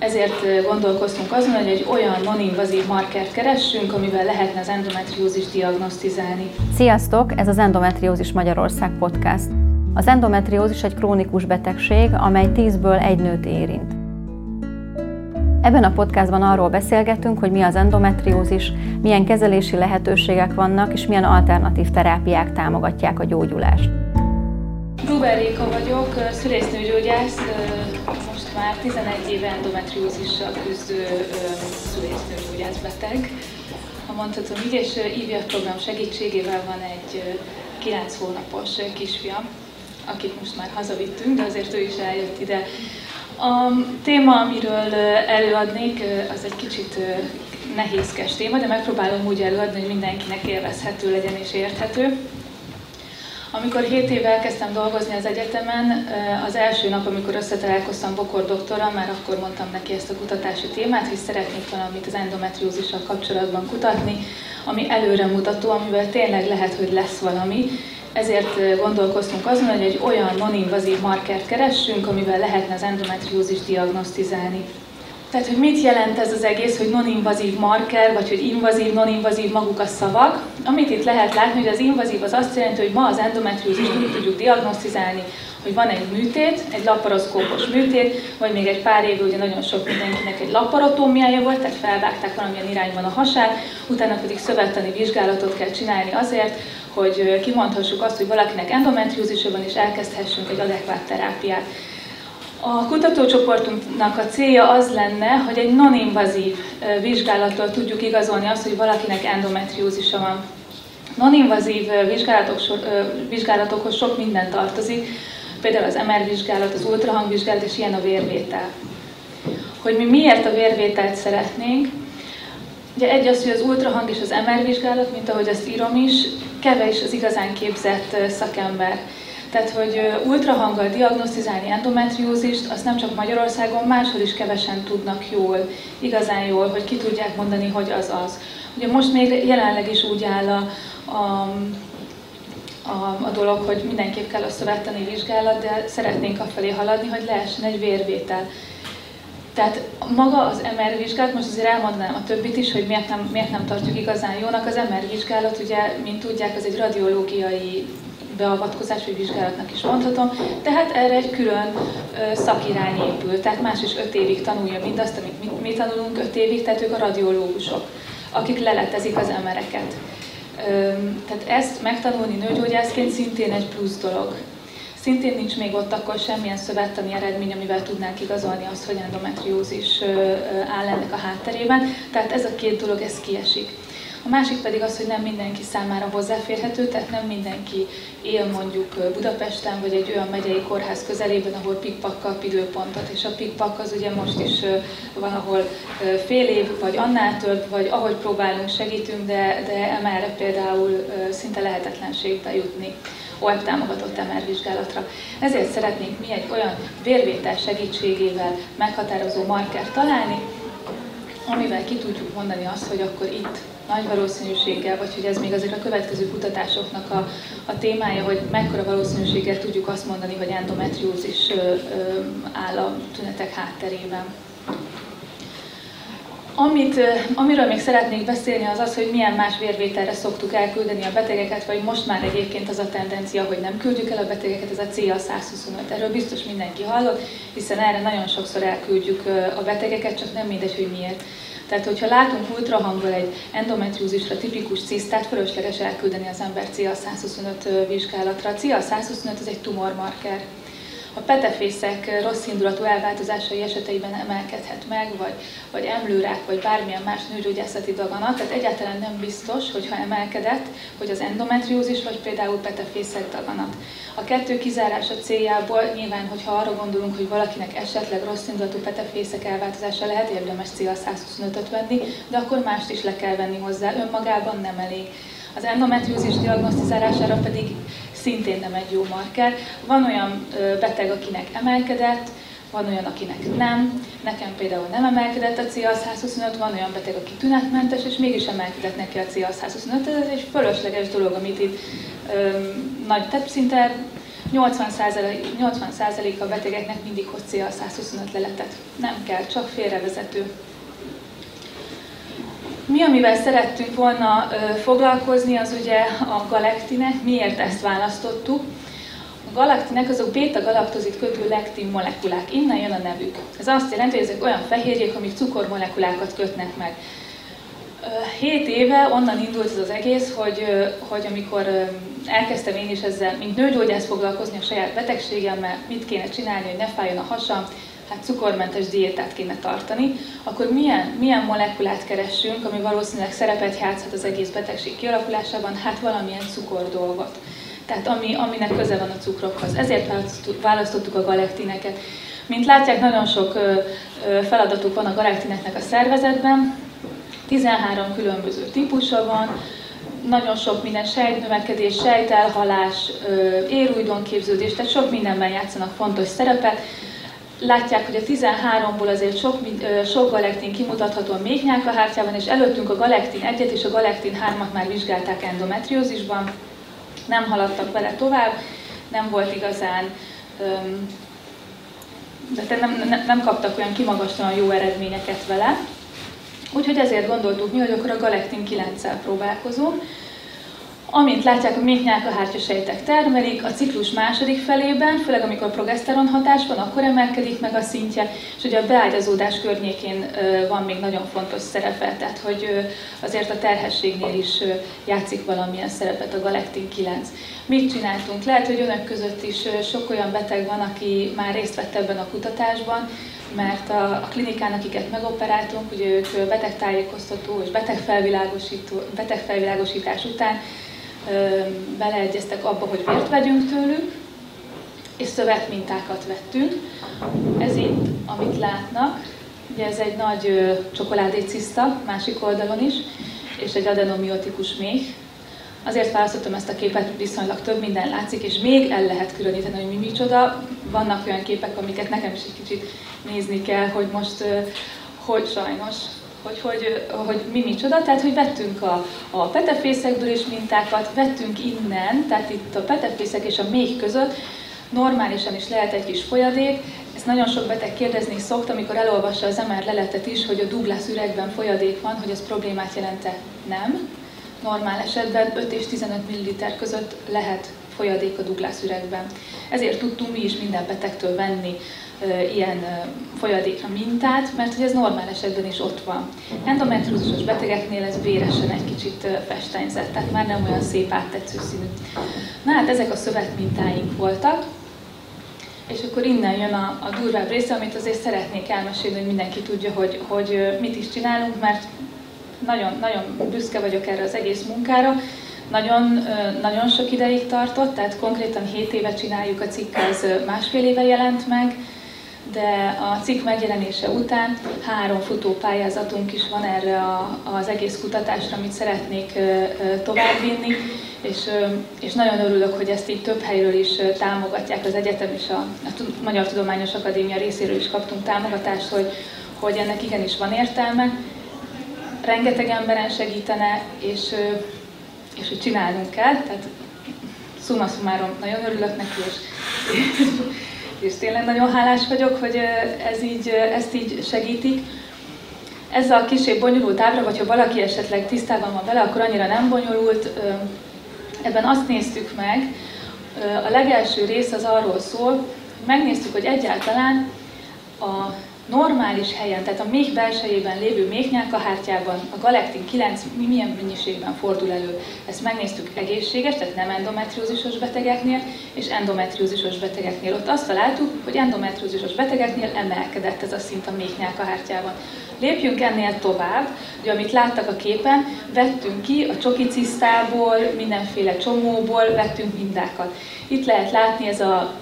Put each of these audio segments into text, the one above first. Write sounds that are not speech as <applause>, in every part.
Ezért gondolkoztunk azon, hogy egy olyan non-invazív markert keressünk, amivel lehetne az endometriózis diagnosztizálni. Sziasztok! Ez az Endometriózis Magyarország podcast. Az endometriózis egy krónikus betegség, amely 10-ből egy nőt érint. Ebben a podcastban arról beszélgetünk, hogy mi az endometriózis, milyen kezelési lehetőségek vannak, és milyen alternatív terápiák támogatják a gyógyulást. Gruber Réka vagyok, szülésznőgyógyász, már 11 éve endometriózissal küzdő szülésznőgyógyász beteg, ha mondhatom így, és IVF program segítségével van egy 9 hónapos kisfiam, akit most már hazavittünk, de azért ő is eljött ide. A téma, amiről előadnék, az egy kicsit nehézkes téma, de megpróbálom úgy előadni, hogy mindenkinek élvezhető legyen és érthető. Amikor 7 éve elkezdtem dolgozni az egyetemen, az első nap, amikor összetalálkoztam Bokor doktorral, már akkor mondtam neki ezt a kutatási témát, hogy szeretnék valamit az endometriózissal kapcsolatban kutatni, ami előremutató, amivel tényleg lehet, hogy lesz valami. Ezért gondolkoztunk azon, hogy egy olyan non-invazív markert keressünk, amivel lehetne az endometriózis diagnosztizálni. Tehát, hogy mit jelent ez az egész, hogy non-invazív marker, vagy hogy invazív, non-invazív maguk a szavak. Amit itt lehet látni, hogy az invazív az azt jelenti, hogy ma az endometriózis úgy tudjuk diagnosztizálni, hogy van egy műtét, egy laparoszkópos műtét, vagy még egy pár éve ugye nagyon sok mindenkinek egy laparotómiája volt, tehát felvágták valamilyen irányban a hasát, utána pedig szövettani vizsgálatot kell csinálni azért, hogy kimondhassuk azt, hogy valakinek endometriózisa van, és elkezdhessünk egy adekvát terápiát. A kutatócsoportunknak a célja az lenne, hogy egy non-invazív vizsgálattal tudjuk igazolni azt, hogy valakinek endometriózisa van. Non-invazív vizsgálatok, vizsgálatokhoz sok minden tartozik, például az MR vizsgálat, az ultrahangvizsgálat, és ilyen a vérvétel. Hogy mi miért a vérvételt szeretnénk, Ugye egy az, hogy az ultrahang és az MR vizsgálat, mint ahogy azt írom is, kevés az igazán képzett szakember. Tehát, hogy ultrahanggal diagnosztizálni endometriózist, azt nem csak Magyarországon, máshol is kevesen tudnak jól, igazán jól, hogy ki tudják mondani, hogy az az. Ugye most még jelenleg is úgy áll a, a a, a dolog, hogy mindenképp kell a szövettani vizsgálat, de szeretnénk afelé haladni, hogy lehessen egy vérvétel. Tehát maga az MR vizsgálat, most azért elmondanám a többit is, hogy miért nem, miért nem tartjuk igazán jónak. Az MR vizsgálat, ugye, mint tudják, az egy radiológiai beavatkozás vagy vizsgálatnak is mondhatom, tehát erre egy külön szakirány épül, tehát más is öt évig tanulja mindazt, amit mi, mi tanulunk öt évig, tehát ők a radiológusok, akik leletezik az emereket. tehát ezt megtanulni nőgyógyászként szintén egy plusz dolog. Szintén nincs még ott akkor semmilyen szövettani eredmény, amivel tudnánk igazolni azt, hogy endometriózis áll ennek a hátterében. Tehát ez a két dolog, ez kiesik. A másik pedig az, hogy nem mindenki számára hozzáférhető, tehát nem mindenki él mondjuk Budapesten, vagy egy olyan megyei kórház közelében, ahol pikpak kap időpontot, és a pikpak az ugye most is van, ahol fél év, vagy annál több, vagy ahogy próbálunk, segítünk, de, de emelre például szinte lehetetlenségbe jutni OEP támogatott MR vizsgálatra. Ezért szeretnénk mi egy olyan vérvétel segítségével meghatározó markert találni, amivel ki tudjuk mondani azt, hogy akkor itt nagy valószínűséggel, vagy hogy ez még azért a következő kutatásoknak a, a témája, hogy mekkora valószínűséggel tudjuk azt mondani, hogy endometriózis áll a tünetek hátterében. Amit, amiről még szeretnék beszélni, az az, hogy milyen más vérvételre szoktuk elküldeni a betegeket, vagy most már egyébként az a tendencia, hogy nem küldjük el a betegeket, ez a CA 125. Erről biztos mindenki hallott, hiszen erre nagyon sokszor elküldjük a betegeket, csak nem mindegy, hogy miért. Tehát, hogyha látunk ultrahanggal egy endometriózisra tipikus cisztát, fölösleges elküldeni az ember CA125 vizsgálatra. A CA125 az egy tumormarker. A petefészek rossz indulatú elváltozásai eseteiben emelkedhet meg, vagy, vagy emlőrák, vagy bármilyen más nőgyógyászati daganat, tehát egyáltalán nem biztos, hogyha emelkedett, hogy az endometriózis, vagy például petefészek daganat. A kettő kizárása céljából nyilván, hogyha arra gondolunk, hogy valakinek esetleg rossz indulatú petefészek elváltozása lehet, érdemes CA125-öt venni, de akkor mást is le kell venni hozzá, önmagában nem elég. Az endometriózis diagnosztizálására pedig szintén nem egy jó marker. Van olyan beteg, akinek emelkedett, van olyan, akinek nem. Nekem például nem emelkedett a CA125, van olyan beteg, aki tünetmentes, és mégis emelkedett neki a CA125. Ez egy fölösleges dolog, amit itt öm, nagy, tehát szinte 80%, 80% a betegeknek mindig hoz cél 125 leletet. Nem kell, csak félrevezető. Mi, amivel szerettünk volna foglalkozni, az ugye a galektinek. Miért ezt választottuk? A galaktinek azok beta-galaktozit kötő lektin molekulák. Innen jön a nevük. Ez azt jelenti, hogy ezek olyan fehérjék, amik cukormolekulákat kötnek meg. Hét éve onnan indult ez az egész, hogy, hogy amikor elkezdtem én is ezzel, mint nőgyógyász foglalkozni a saját betegségemmel, mit kéne csinálni, hogy ne fájjon a hasam, hát cukormentes diétát kéne tartani, akkor milyen, milyen molekulát keressünk, ami valószínűleg szerepet játszhat az egész betegség kialakulásában, hát valamilyen cukor dolgot. Tehát ami, aminek köze van a cukrokhoz. Ezért választottuk a galektineket. Mint látják, nagyon sok feladatuk van a galektineknek a szervezetben, 13 különböző típusa van, nagyon sok minden sejtnövekedés, sejtelhalás, érújdonképződés, tehát sok mindenben játszanak fontos szerepet. Látják, hogy a 13-ból azért sok, sok galektin kimutatható a méhnyálkahártyában, és előttünk a galektin 1-et és a galektin 3-at már vizsgálták endometriózisban. Nem haladtak vele tovább, nem volt igazán de nem, nem, nem kaptak olyan kimagaslóan jó eredményeket vele. Úgyhogy ezért gondoltuk mi, hogy akkor a galektin 9-szel próbálkozunk. Amint látják, a méhnyálkahártya sejtek termelik, a ciklus második felében, főleg amikor progeszteron hatás van, akkor emelkedik meg a szintje, és ugye a beágyazódás környékén van még nagyon fontos szerepe, tehát hogy azért a terhességnél is játszik valamilyen szerepet a galektin 9. Mit csináltunk? Lehet, hogy önök között is sok olyan beteg van, aki már részt vett ebben a kutatásban, mert a, a klinikán, akiket megoperáltunk, ugye ők betegtájékoztató és betegfelvilágosító, betegfelvilágosítás után beleegyeztek abba, hogy vért vegyünk tőlük, és szövetmintákat vettünk. Ez itt, amit látnak, ugye ez egy nagy csokoládéciszta, másik oldalon is, és egy adenomiotikus méh, Azért választottam ezt a képet, viszonylag több minden látszik, és még el lehet különíteni, hogy mi micsoda. Vannak olyan képek, amiket nekem is egy kicsit nézni kell, hogy most, hogy sajnos, hogy, hogy, hogy mi micsoda. Tehát, hogy vettünk a, a petefészekből is mintákat, vettünk innen, tehát itt a petefészek és a méh között, normálisan is lehet egy kis folyadék, ezt nagyon sok beteg kérdezni szokta, amikor elolvassa az MR leletet is, hogy a Douglas üregben folyadék van, hogy ez problémát jelente. Nem normál esetben 5 és 15 ml között lehet folyadék a Douglas üregben. Ezért tudtunk mi is minden betegtől venni ilyen folyadékra mintát, mert hogy ez normál esetben is ott van. Endometriózusos betegeknél ez véresen egy kicsit festányzett, tehát már nem olyan szép áttetsző színű. Na hát ezek a szövetmintáink voltak, és akkor innen jön a, a durvább része, amit azért szeretnék elmesélni, hogy mindenki tudja, hogy, hogy mit is csinálunk, mert nagyon, nagyon büszke vagyok erre az egész munkára. Nagyon, nagyon sok ideig tartott, tehát konkrétan 7 éve csináljuk a cikk, az másfél éve jelent meg, de a cikk megjelenése után három futópályázatunk is van erre a, az egész kutatásra, amit szeretnék továbbvinni, és, és nagyon örülök, hogy ezt így több helyről is támogatják az egyetem és a, a Magyar Tudományos Akadémia részéről is kaptunk támogatást, hogy, hogy ennek igenis van értelme, rengeteg emberen segítene, és, és hogy csinálnunk kell, tehát summa summarum nagyon örülök neki, és, <laughs> és tényleg nagyon hálás vagyok, hogy ez így, ezt így segítik. Ez a kicsit bonyolult ábra, vagy ha valaki esetleg tisztában van vele, akkor annyira nem bonyolult. Ebben azt néztük meg, a legelső rész az arról szól, megnéztük, hogy egyáltalán a normális helyen, tehát a méh belsejében lévő méhnyálkahártyában a galektin 9 milyen mennyiségben fordul elő. Ezt megnéztük egészséges, tehát nem endometriózisos betegeknél, és endometriózisos betegeknél. Ott azt találtuk, hogy endometriózisos betegeknél emelkedett ez a szint a méhnyálkahártyában. Lépjünk ennél tovább, hogy amit láttak a képen, vettünk ki a csoki cisztából, mindenféle csomóból, vettünk mindákat. Itt lehet látni ez a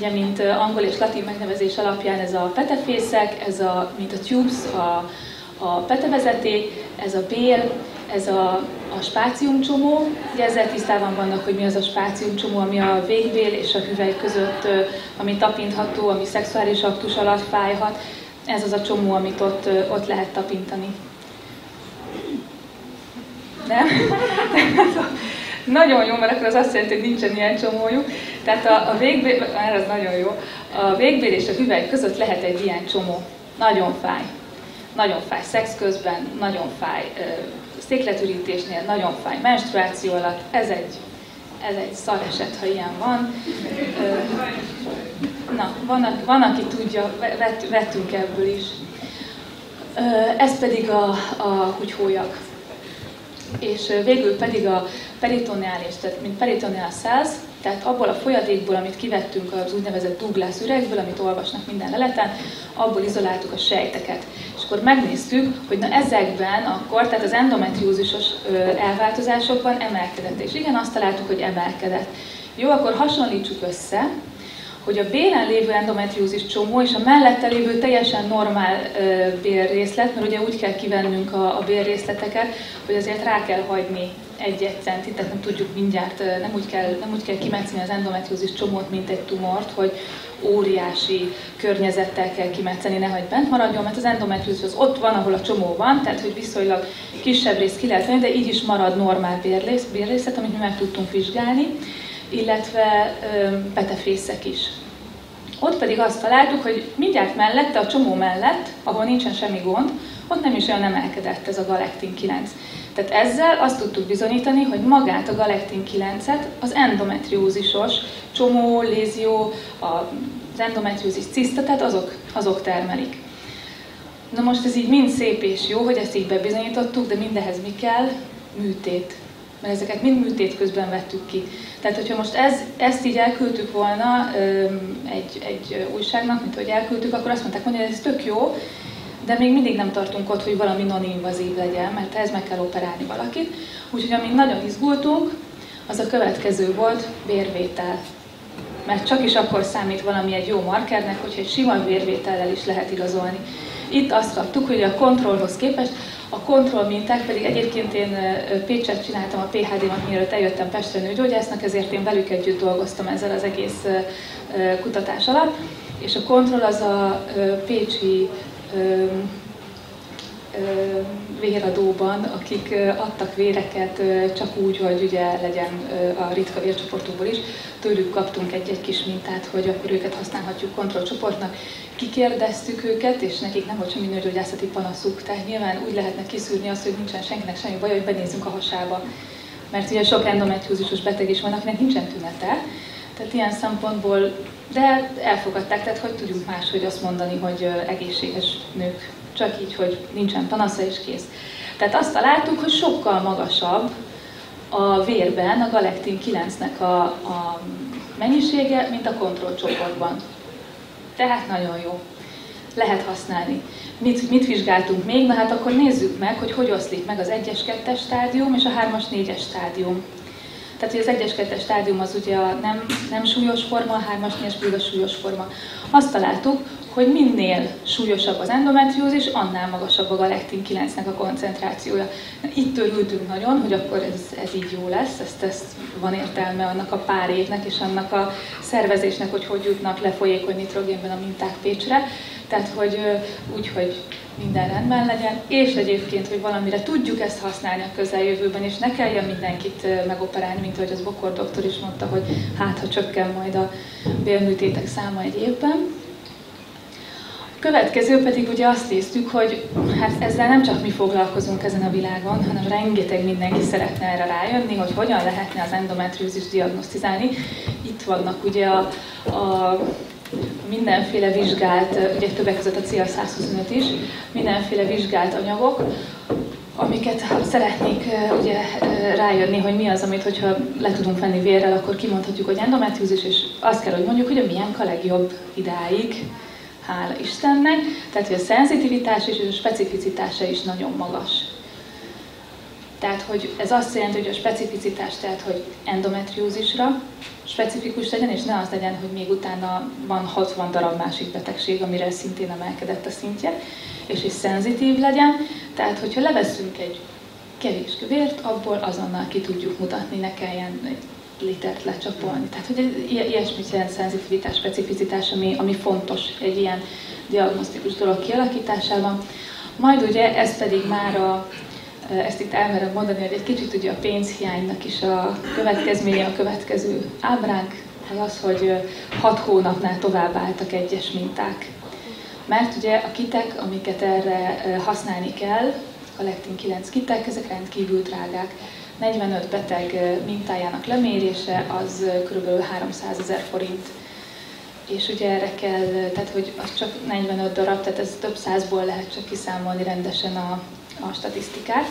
ugye, mint angol és latin megnevezés alapján ez a petefészek, ez a, mint a tubes, a, a petevezeték, ez a bél, ez a, a spáciumcsomó. Ugye ezzel tisztában vannak, hogy mi az a spáciumcsomó, ami a végbél és a hüvely között, ami tapintható, ami szexuális aktus alatt fájhat. Ez az a csomó, amit ott, ott lehet tapintani. Nem? <laughs> Nagyon jó, mert akkor az azt jelenti, hogy nincsen ilyen csomójuk. Tehát a, a végbél, ez nagyon jó, a végbél és a hüvely között lehet egy ilyen csomó. Nagyon fáj. Nagyon fáj szex közben, nagyon fáj székletürítésnél, nagyon fáj menstruáció alatt. Ez egy, ez egy szar eset, ha ilyen van. Na, van, van aki tudja, vett, vettünk ebből is. Ez pedig a, a kutyhólyag. És végül pedig a peritoneális, tehát mint peritoneal cells, tehát abból a folyadékból, amit kivettünk az úgynevezett Douglas üregből, amit olvasnak minden leleten, abból izoláltuk a sejteket. És akkor megnéztük, hogy na ezekben akkor, tehát az endometriózisos elváltozásokban emelkedett. És igen, azt találtuk, hogy emelkedett. Jó, akkor hasonlítsuk össze, hogy a bélen lévő endometriózis csomó és a mellette lévő teljesen normál bélrészlet, mert ugye úgy kell kivennünk a, a bélrészleteket, hogy azért rá kell hagyni egy-egy centit, tehát nem tudjuk mindjárt, nem úgy kell, nem úgy kell kimetszeni az endometriózis csomót, mint egy tumort, hogy óriási környezettel kell kimetszeni, nehogy bent maradjon, mert az endometriózis az ott van, ahol a csomó van, tehát hogy viszonylag kisebb rész ki lehet venni, de így is marad normál bérrészlet, amit mi meg tudtunk vizsgálni illetve petefészek is. Ott pedig azt találtuk, hogy mindjárt mellette, a csomó mellett, ahol nincsen semmi gond, ott nem is olyan emelkedett ez a galektin 9. Tehát ezzel azt tudtuk bizonyítani, hogy magát a galektin 9-et az endometriózisos csomó, lézió, az endometriózis ciszta, tehát azok, azok termelik. Na most ez így mind szép és jó, hogy ezt így bebizonyítottuk, de mindehez mi kell? Műtét. Mert ezeket mind műtét közben vettük ki. Tehát, hogyha most ez, ezt így elküldtük volna egy, egy újságnak, mint hogy elküldtük, akkor azt mondták hogy ez tök jó, de még mindig nem tartunk ott, hogy valami non-invazív legyen, mert ez meg kell operálni valakit. Úgyhogy amíg nagyon izgultunk, az a következő volt, vérvétel. Mert csak is akkor számít valami egy jó markernek, hogyha egy sima vérvétellel is lehet igazolni. Itt azt kaptuk, hogy a kontrollhoz képest a kontrollminták pedig egyébként én Pécset csináltam a PHD-mat, mielőtt eljöttem Pestre nőgyógyásznak, ezért én velük együtt dolgoztam ezzel az egész kutatás alatt. És a kontroll az a pécsi véradóban, akik adtak véreket csak úgy, hogy ugye legyen a ritka vércsoportokból is, tőlük kaptunk egy-egy kis mintát, hogy akkor őket használhatjuk kontrollcsoportnak. Kikérdeztük őket, és nekik nem volt semmi nőgyógyászati panaszuk, tehát nyilván úgy lehetne kiszűrni azt, hogy nincsen senkinek semmi baj, hogy benézzünk a hasába. Mert ugye sok endometriózisos beteg is van, akinek nincsen tünete, tehát ilyen szempontból, de elfogadták, tehát hogy tudjuk máshogy azt mondani, hogy egészséges nők csak így, hogy nincsen panasza és kész. Tehát azt találtuk, hogy sokkal magasabb a vérben a galektin 9-nek a, a mennyisége, mint a kontrollcsoportban. Tehát nagyon jó. Lehet használni. Mit, mit vizsgáltunk még? Na hát akkor nézzük meg, hogy hogy oszlik meg az 1-es, 2-es stádium és a 3-as, 4-es stádium. Tehát, hogy az 1-es, 2-es stádium az ugye a nem, nem súlyos forma, a 3-as, 4-es pedig a súlyos forma. Azt találtuk, hogy minél súlyosabb az endometriózis, annál magasabb a galektin 9-nek a koncentrációja. Itt örültünk nagyon, hogy akkor ez, ez így jó lesz, ezt, ezt van értelme annak a pár évnek és annak a szervezésnek, hogy hogy jutnak le folyékony nitrogénben a minták Pécsre. Tehát, hogy úgy, hogy minden rendben legyen, és egyébként, hogy valamire tudjuk ezt használni a közeljövőben, és ne kelljen mindenkit megoperálni, mint ahogy az Bokor doktor is mondta, hogy hát, ha csökken majd a bélműtétek száma egy évben. Következő pedig ugye azt néztük, hogy hát ezzel nem csak mi foglalkozunk ezen a világon, hanem rengeteg mindenki szeretne erre rájönni, hogy hogyan lehetne az endometriózis diagnosztizálni. Itt vannak ugye a, a mindenféle vizsgált, ugye többek között a CL125 is, mindenféle vizsgált anyagok, amiket szeretnék ugye, rájönni, hogy mi az, amit hogyha le tudunk venni vérrel, akkor kimondhatjuk, hogy endometriózis, és azt kell, hogy mondjuk, hogy a milyen a legjobb idáig, hála Istennek, tehát hogy a szenzitivitás és a specificitása is nagyon magas. Tehát, hogy ez azt jelenti, hogy a specificitás, tehát, hogy endometriózisra specifikus legyen, és ne az legyen, hogy még utána van 60 darab másik betegség, amire szintén emelkedett a szintje, és is szenzitív legyen. Tehát, hogyha leveszünk egy kevés kövért, abból azonnal ki tudjuk mutatni, ne kelljen litert lecsapolni. Tehát, hogy ilyesmit jelent szenzitivitás, specificitás, ami, ami fontos egy ilyen diagnosztikus dolog kialakításában. Majd ugye ez pedig már a, ezt itt elmerem mondani, hogy egy kicsit ugye a pénzhiánynak is a következménye a következő ábránk. az az, hogy 6 hónapnál tovább álltak egyes minták. Mert ugye a kitek, amiket erre használni kell, a Lectin 9 kitek, ezek rendkívül drágák. 45 beteg mintájának lemérése az kb. 300 ezer forint. És ugye erre kell, tehát hogy az csak 45 darab, tehát ez több százból lehet csak kiszámolni rendesen a, a statisztikát.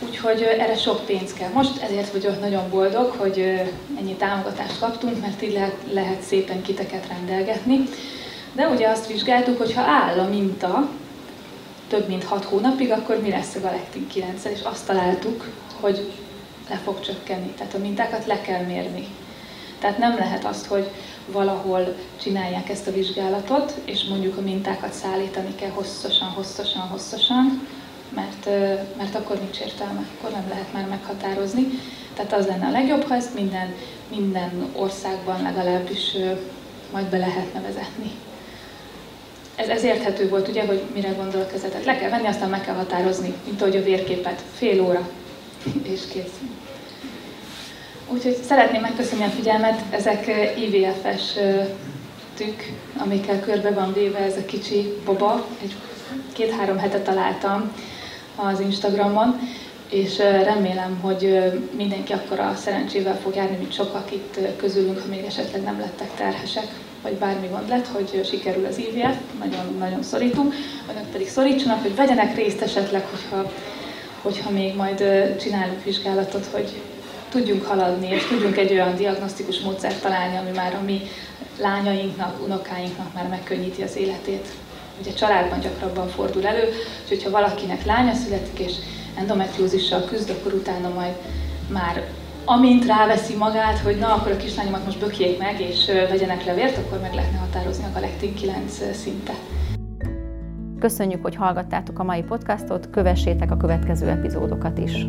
Úgyhogy erre sok pénz kell. Most ezért vagyok nagyon boldog, hogy ennyi támogatást kaptunk, mert így lehet, lehet szépen kiteket rendelgetni. De ugye azt vizsgáltuk, hogy ha áll a minta több mint 6 hónapig, akkor mi lesz a galektin 9 és azt találtuk, hogy le fog csökkenni. Tehát a mintákat le kell mérni. Tehát nem lehet azt, hogy valahol csinálják ezt a vizsgálatot, és mondjuk a mintákat szállítani kell hosszasan, hosszasan, hosszasan, mert, mert akkor nincs értelme, akkor nem lehet már meghatározni. Tehát az lenne a legjobb, ha ezt minden, minden országban legalábbis majd be lehetne vezetni. Ez, ez érthető volt, ugye, hogy mire gondolok ezzel. Tehát le kell venni, aztán meg kell határozni, mint ahogy a vérképet, fél óra, és kész. Úgyhogy szeretném megköszönni a figyelmet, ezek IVF-es tük, amikkel körbe van véve ez a kicsi boba. Egy két-három hete találtam az Instagramon, és remélem, hogy mindenki akkor a szerencsével fog járni, mint sokak itt közülünk, ha még esetleg nem lettek terhesek, vagy bármi gond lett, hogy sikerül az IVF, nagyon, nagyon szorítunk, önök pedig szorítsanak, hogy vegyenek részt esetleg, hogyha, hogyha még majd csinálunk vizsgálatot, hogy tudjunk haladni, és tudjunk egy olyan diagnosztikus módszert találni, ami már a mi lányainknak, unokáinknak már megkönnyíti az életét. Ugye családban gyakrabban fordul elő, úgyhogy ha valakinek lánya születik, és endometriózissal küzd, akkor utána majd már amint ráveszi magát, hogy na, akkor a kislányomat most bökjék meg, és vegyenek levért, akkor meg lehetne határozni a galektin 9 szinte. Köszönjük, hogy hallgattátok a mai podcastot, kövessétek a következő epizódokat is.